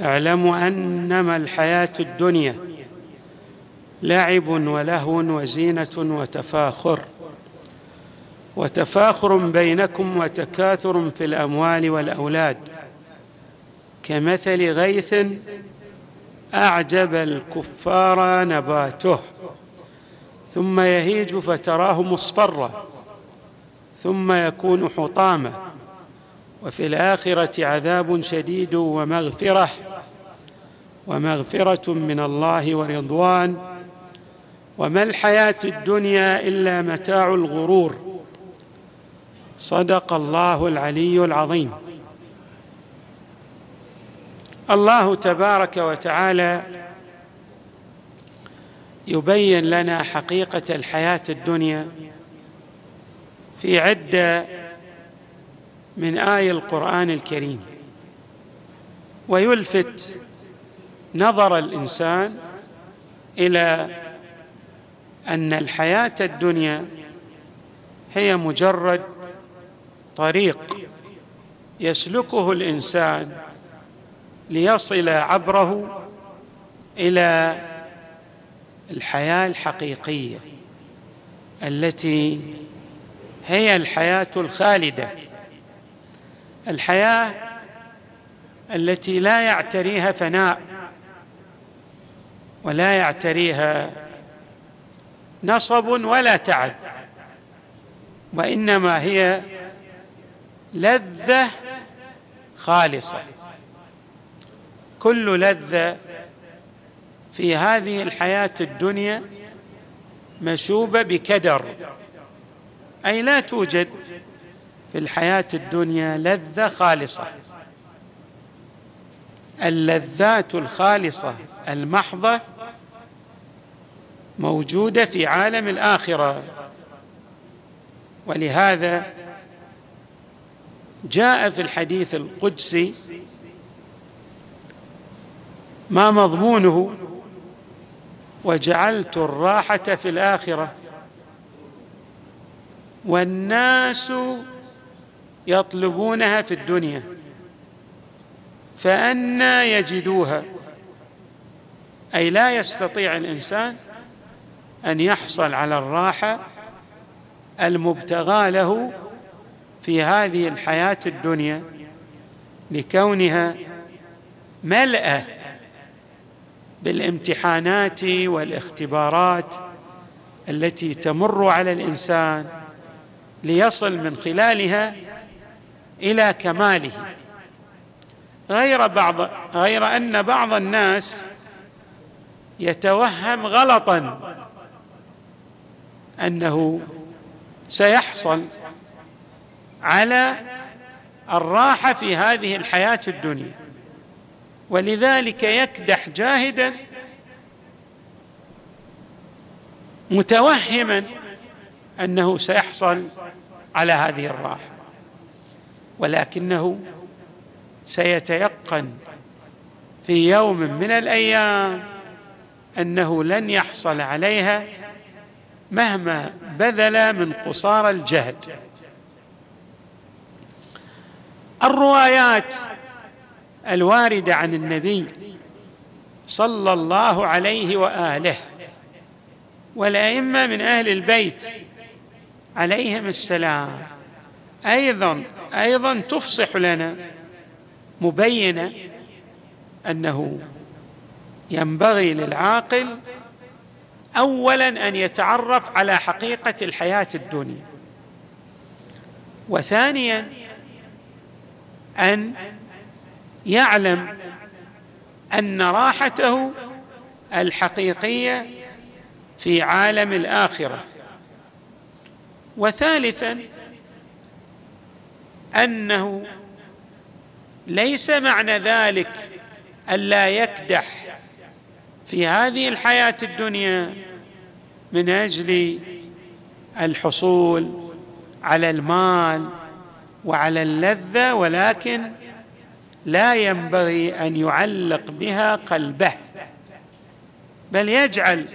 اعلموا أنما الحياة الدنيا لعب ولهو وزينة وتفاخر وتفاخر بينكم وتكاثر في الأموال والأولاد. كمثل غيث أعجب الكفار نباته ثم يهيج فتراه مصفرا ثم يكون حطاما. وفي الآخرة عذاب شديد ومغفرة. ومغفرة من الله ورضوان. وما الحياة الدنيا إلا متاع الغرور. صدق الله العلي العظيم. الله تبارك وتعالى يبين لنا حقيقة الحياة الدنيا في عدة من آي القرآن الكريم. ويلفت نظر الإنسان إلى أن الحياة الدنيا هي مجرد طريق يسلكه الإنسان ليصل عبره إلى الحياة الحقيقية التي هي الحياة الخالدة. الحياة التي لا يعتريها فناء. ولا يعتريها. نصب ولا تعب وإنما هي لذة خالصة. كل لذة في هذه الحياة الدنيا مشوبة بكدر. أي لا توجد في الحياة الدنيا لذة خالصة. اللذات الخالصة المحضة موجودة في عالم الآخرة. ولهذا جاء في الحديث القدسي ما مضمونه وجعلت الراحة في الآخرة. والناس يطلبونها في الدنيا فأنا يجدوها. أي لا يستطيع الإنسان أن يحصل على الراحة المبتغى له في هذه الحياة الدنيا لكونها ملأة بالامتحانات والاختبارات التي تمر على الإنسان ليصل من خلالها إلى كماله. غير بعض غير أن بعض الناس يتوهم غلطا. أنه سيحصل على الراحة في هذه الحياة الدنيا. ولذلك يكدح جاهدا متوهما أنه سيحصل على هذه الراحة. ولكنه سيتيقن في يوم من الأيام أنه لن يحصل عليها مهما بذل من قصارى الجهد. الروايات الواردة عن النبي صلى الله عليه وآله والأئمة من أهل البيت عليهم السلام أيضا أيضا تفصح لنا مبينة أنه ينبغي للعاقل اولا أن يتعرف على حقيقة الحياة الدنيا. وثانيا أن يعلم أن راحته الحقيقية في عالم الآخرة. وثالثا أنه ليس معنى ذلك الا يكدح في هذه الحياة الدنيا من أجل الحصول على المال وعلى اللذة ولكن لا ينبغي أن يعلق بها قلبه بل يجعل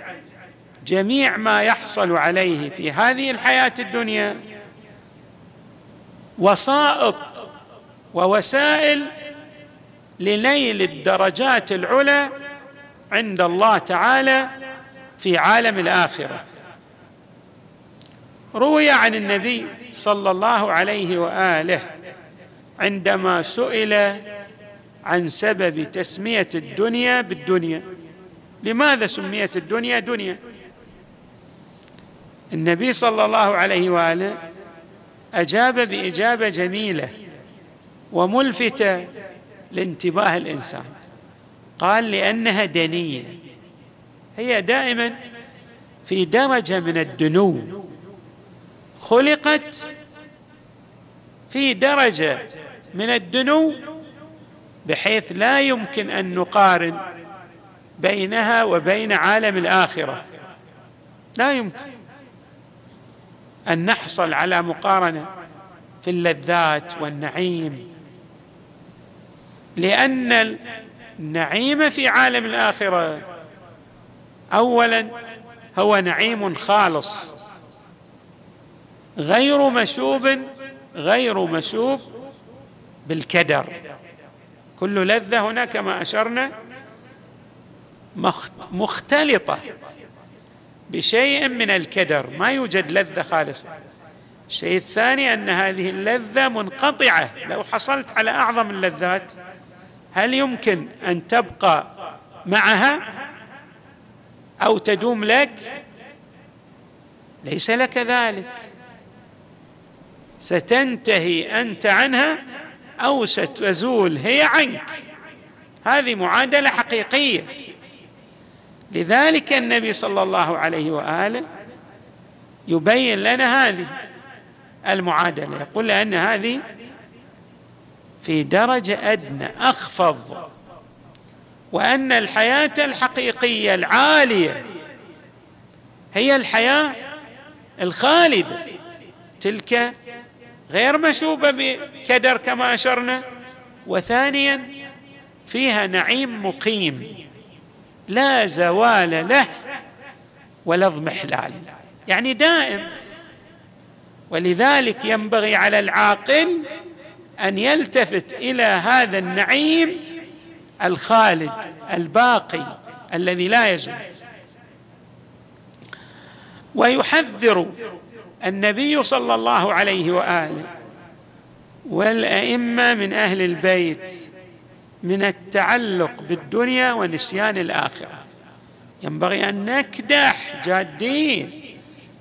جميع ما يحصل عليه في هذه الحياة الدنيا وسائط ووسائل لنيل الدرجات العلى عند الله تعالى في عالم الآخرة. روي عن النبي صلى الله عليه وآله عندما سئل عن سبب تسمية الدنيا بالدنيا. لماذا سميت الدنيا دنيا؟ النبي صلى الله عليه وآله أجاب بإجابة جميلة وملفتة لانتباه الإنسان. قال لأنها دنية. هي دائما في درجة من الدنو. خلقت في درجة من الدنو بحيث لا يمكن أن نقارن بينها وبين عالم الآخرة. لا يمكن أن نحصل على مقارنة في اللذات والنعيم. لأن النعيم في عالم الآخرة. اولا هو نعيم خالص. غير مشوب غير مشوب بالكدر. كل لذة هنا كما أشرنا مختلطة بشيء من الكدر. ما يوجد لذة خالصة. الشيء الثاني أن هذه اللذة منقطعة. لو حصلت على أعظم اللذات هل يمكن أن تبقى معها أو تدوم لك؟ ليس لك ذلك. ستنتهي أنت عنها أو ستزول هي عنك. هذه معادلة حقيقية. لذلك النبي صلى الله عليه وآله يبين لنا هذه المعادلة. يقول لأن هذه في درجة أدنى أخفض. وأن الحياة الحقيقية العالية هي الحياة الخالدة. تلك غير مشوبة بكدر كما أشرنا. وثانيا فيها نعيم مقيم. لا زوال له ولا اضمحلال. يعني دائم. ولذلك ينبغي على العاقل أن يلتفت إلى هذا النعيم الخالد الباقي الذي لا يزول. ويحذر النبي صلى الله عليه وآله والأئمة من أهل البيت من التعلق بالدنيا ونسيان الآخرة. ينبغي أن نكدح جادين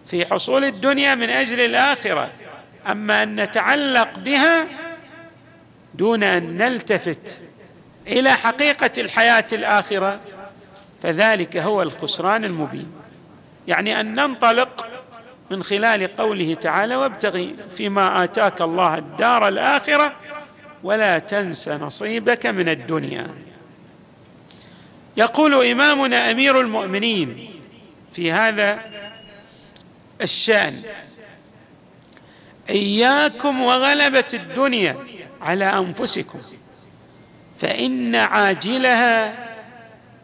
في حصول الدنيا من أجل الآخرة. أما أن نتعلق بها دون أن نلتفت إلى حقيقة الحياة الآخرة فذلك هو الخسران المبين. يعني أن ننطلق من خلال قوله تعالى وابتغي فيما آتاك الله الدار الآخرة ولا تنس نصيبك من الدنيا. يقول إمامنا أمير المؤمنين في هذا الشأن إياكم وغلبة الدنيا على أنفسكم فإن عاجلها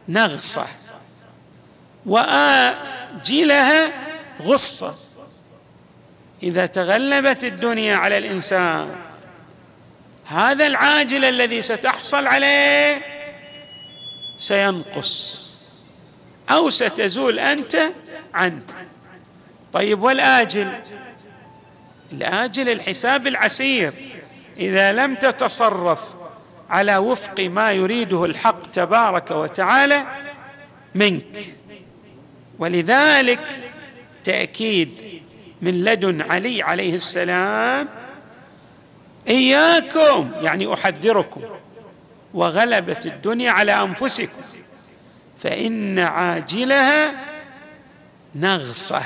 نغصة وآجلها غصة. إذا تغلبت الدنيا على الإنسان هذا العاجل الذي ستحصل عليه سينقص أو ستزول أنت عنه. طيب والآجل؟ الآجل الحساب العسير. إذا لم تتصرف على وفق ما يريده الحق تبارك وتعالى منك. ولذلك تأكيد من لدن علي عليه السلام إياكم يعني أحذركم وغلبه الدنيا على أنفسكم فإن عاجلها نغصة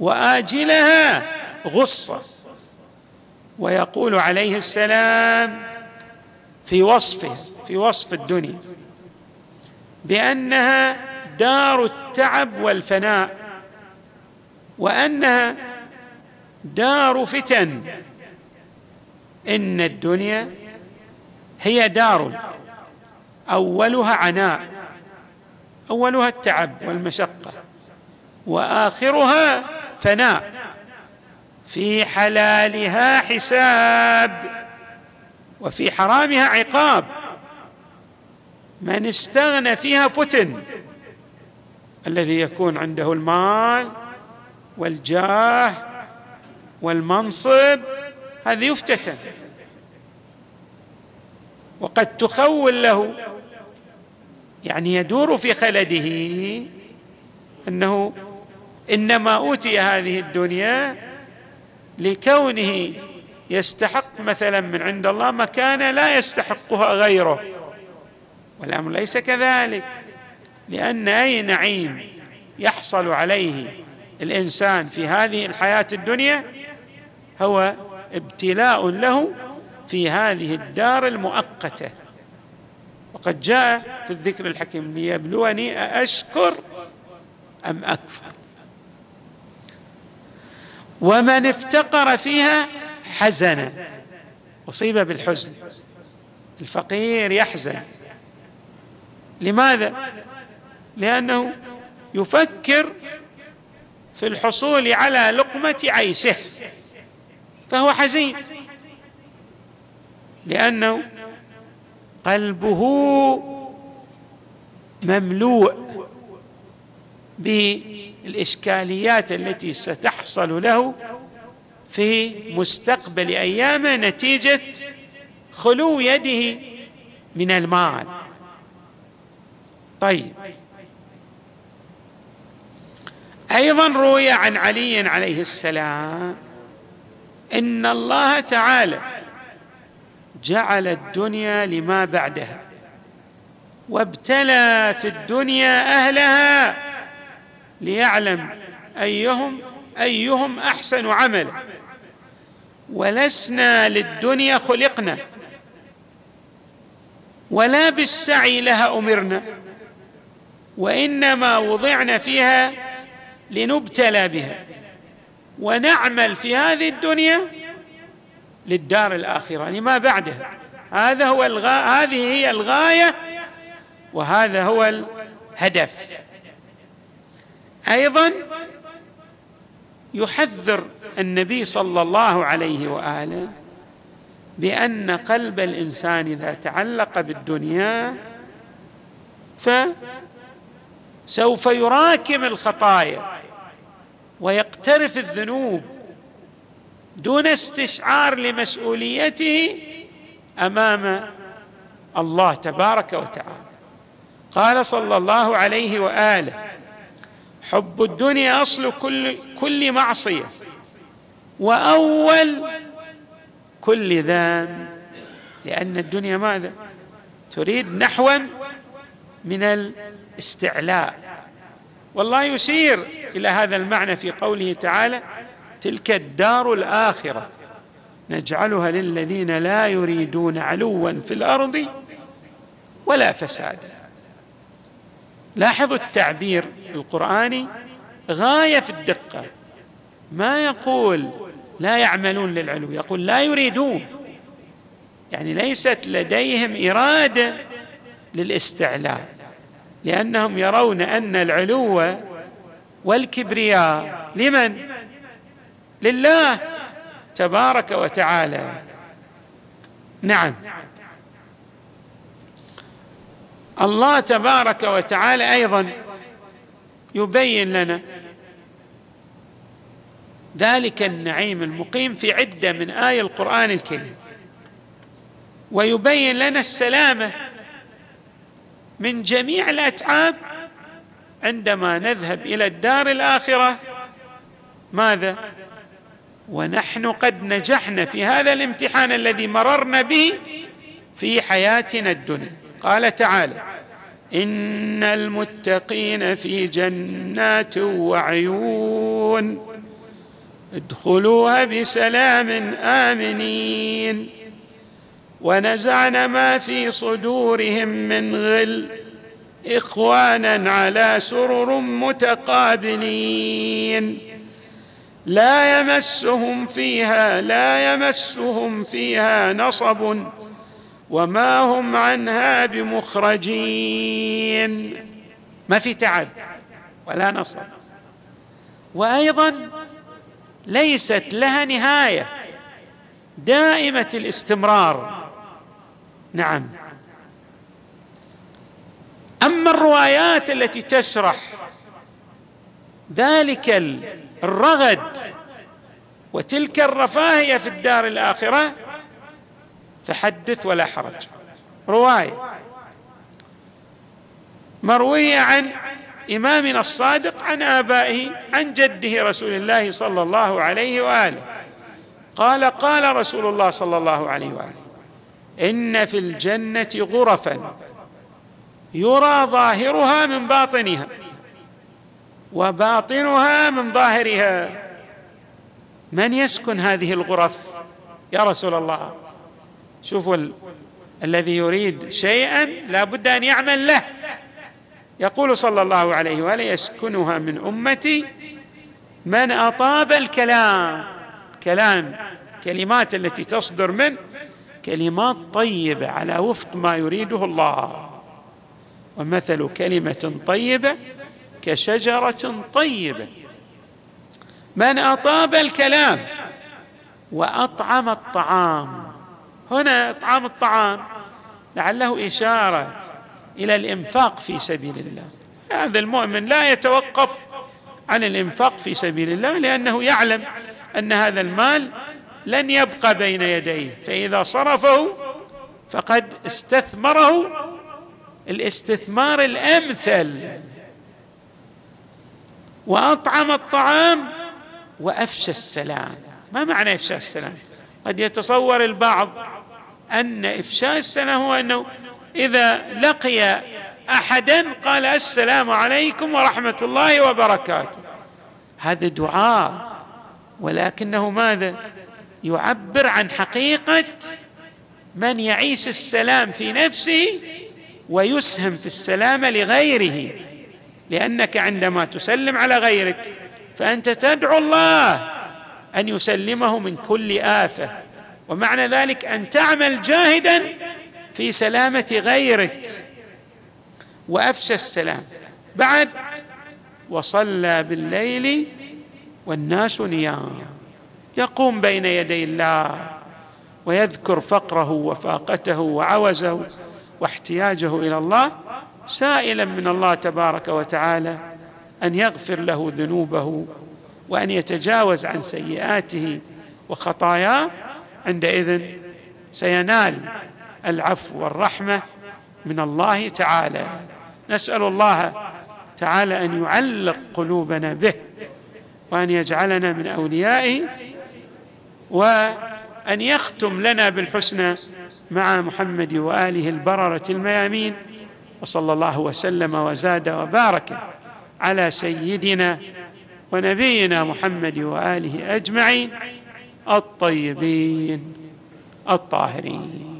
وآجلها غصة. ويقول عليه السلام في وصفه في وصف الدنيا بأنها دار التعب والفناء وأنها دار فتن. إن الدنيا هي دار أولها عناء أولها التعب والمشقة وآخرها فناء. في حلالها حساب وفي حرامها عقاب. من استغنى فيها فتن. الذي يكون عنده المال والجاه والمنصب هذا يفتتن. وقد تخول له. يعني يدور في خلده أنه إنما أوتي هذه الدنيا لكونه يستحق مثلا من عند الله مكانة لا يستحقها غيره. والأمر ليس كذلك لأن أي نعيم يحصل عليه الإنسان في هذه الحياة الدنيا هو ابتلاء له في هذه الدار المؤقتة. وقد جاء في الذكر الحكيم ليبلوني أأشكر أم أكفر. ومن افتقر فيها حزن أصيب بالحزن. الفقير يحزن. لماذا؟ لأنه يفكر في الحصول على لقمة عيشه. فهو حزين. لأنه قلبه مملوء بالاشكاليات التي ستحصل له في مستقبل ايامه نتيجة خلو يده من المال. طيب. أيضا روي عن علي عليه السلام إن الله تعالى جعل الدنيا لما بعدها وابتلى في الدنيا أهلها ليعلم ايهم أيهم أحسن عملا ولسنا للدنيا خلقنا. ولا بالسعي لها أمرنا. وإنما وضعنا فيها لنبتلى بها. ونعمل في هذه الدنيا للدار الآخرة لما بعدها هذا هو الغا... هذه هي الغاية وهذا هو الهدف. أيضا يحذر النبي صلى الله عليه وآله بأن قلب الإنسان إذا تعلق بالدنيا فسوف يراكم الخطايا ويقترف الذنوب دون استشعار لمسؤوليته أمام الله تبارك وتعالى. قال صلى الله عليه وآله حب الدنيا أصل كل كل معصية. وأول كل ذنب لأن الدنيا ماذا؟ تريد نحوا من الاستعلاء. والله يشير إلى هذا المعنى في قوله تعالى تلك الدار الآخرة. نجعلها للذين لا يريدون علوا في الأرض ولا فسادا. لاحظوا التعبير القرآني؟ غاية في الدقة. ما يقول لا يعملون للعلو يقول لا يريدون. يعني ليست لديهم إرادة للاستعلاء لأنهم يرون أن العلو والكبرياء لمن؟ لله تبارك وتعالى. نعم. الله تبارك وتعالى أيضا يبين لنا ذلك النعيم المقيم في عدة من اي القرآن الكريم. ويبين لنا السلامة من جميع الأتعاب عندما نذهب إلى الدار الآخرة. ماذا؟ ونحن قد نجحنا في هذا الامتحان الذي مررنا به في حياتنا الدنيا. قال تعالى إن المتقين في جنات وعيون ادخلوها بسلام آمنين. ونزعنا ما في صدورهم من غل إخوانا على سرر متقابلين. لا يمسهم فيها لا يمسهم فيها نصب وما هم عنها بمخرجين. ما في تعب ولا نصب. وأيضا ليست لها نهاية دائمة الاستمرار. نعم. أما الروايات التي تشرح ذلك الرغد وتلك الرفاهية في الدار الآخرة فحدث ولا حرج. رواية. مروية عن إمامنا الصادق عن آبائه عن جده رسول الله صلى الله عليه وآله. قال قال رسول الله صلى الله عليه وآله إن في الجنة غرفا يرى ظاهرها من باطنها وباطنها من ظاهرها. من يسكن هذه الغرف يا رسول الله؟ شوفوا ال... الذي يريد شيئا لا بد أن يعمل له. يقول صلى الله عليه وآله يسكنها من أمتي من أطاب الكلام. كلام كلمات التي تصدر من كلمات طيبة على وفق ما يريده الله. ومثل كلمة طيبة كشجرة طيبة. من أطاب الكلام وأطعم الطعام. هنا اطعام الطعام. لعله إشارة إلى الإنفاق في سبيل الله. هذا المؤمن لا يتوقف عن الإنفاق في سبيل الله لأنه يعلم أن هذا المال لن يبقى بين يديه. فإذا صرفه فقد استثمره. الاستثمار الأمثل. وأطعم الطعام وأفشى السلام. ما معنى افشاء السلام؟ قد يتصور البعض أن إفشاء السلام هو أنه إذا لقي أحدا قال السلام عليكم ورحمة الله وبركاته. هذا دعاء ولكنه ماذا؟ يعبر عن حقيقة من يعيش السلام في نفسه ويسهم في السلامه لغيره. لأنك عندما تسلم على غيرك فأنت تدعو الله أن يسلمه من كل آفة. ومعنى ذلك أن تعمل جاهدا في سلامة غيرك. وأفشى السلام. بعد وصلى بالليل والناس نيام. يقوم بين يدي الله ويذكر فقره وفاقته وعوزه واحتياجه إلى الله سائلا من الله تبارك وتعالى أن يغفر له ذنوبه وأن يتجاوز عن سيئاته وخطاياه. عندئذ سينال العفو والرحمة من الله تعالى. نسأل الله تعالى أن يعلق قلوبنا به وأن يجعلنا من أوليائه وأن يختم لنا بالحسنى مع محمد وآله البررة الميامين. وصلى الله وسلم وزاد وبارك على سيدنا ونبينا محمد وآله أجمعين. الطيبين الطاهرين.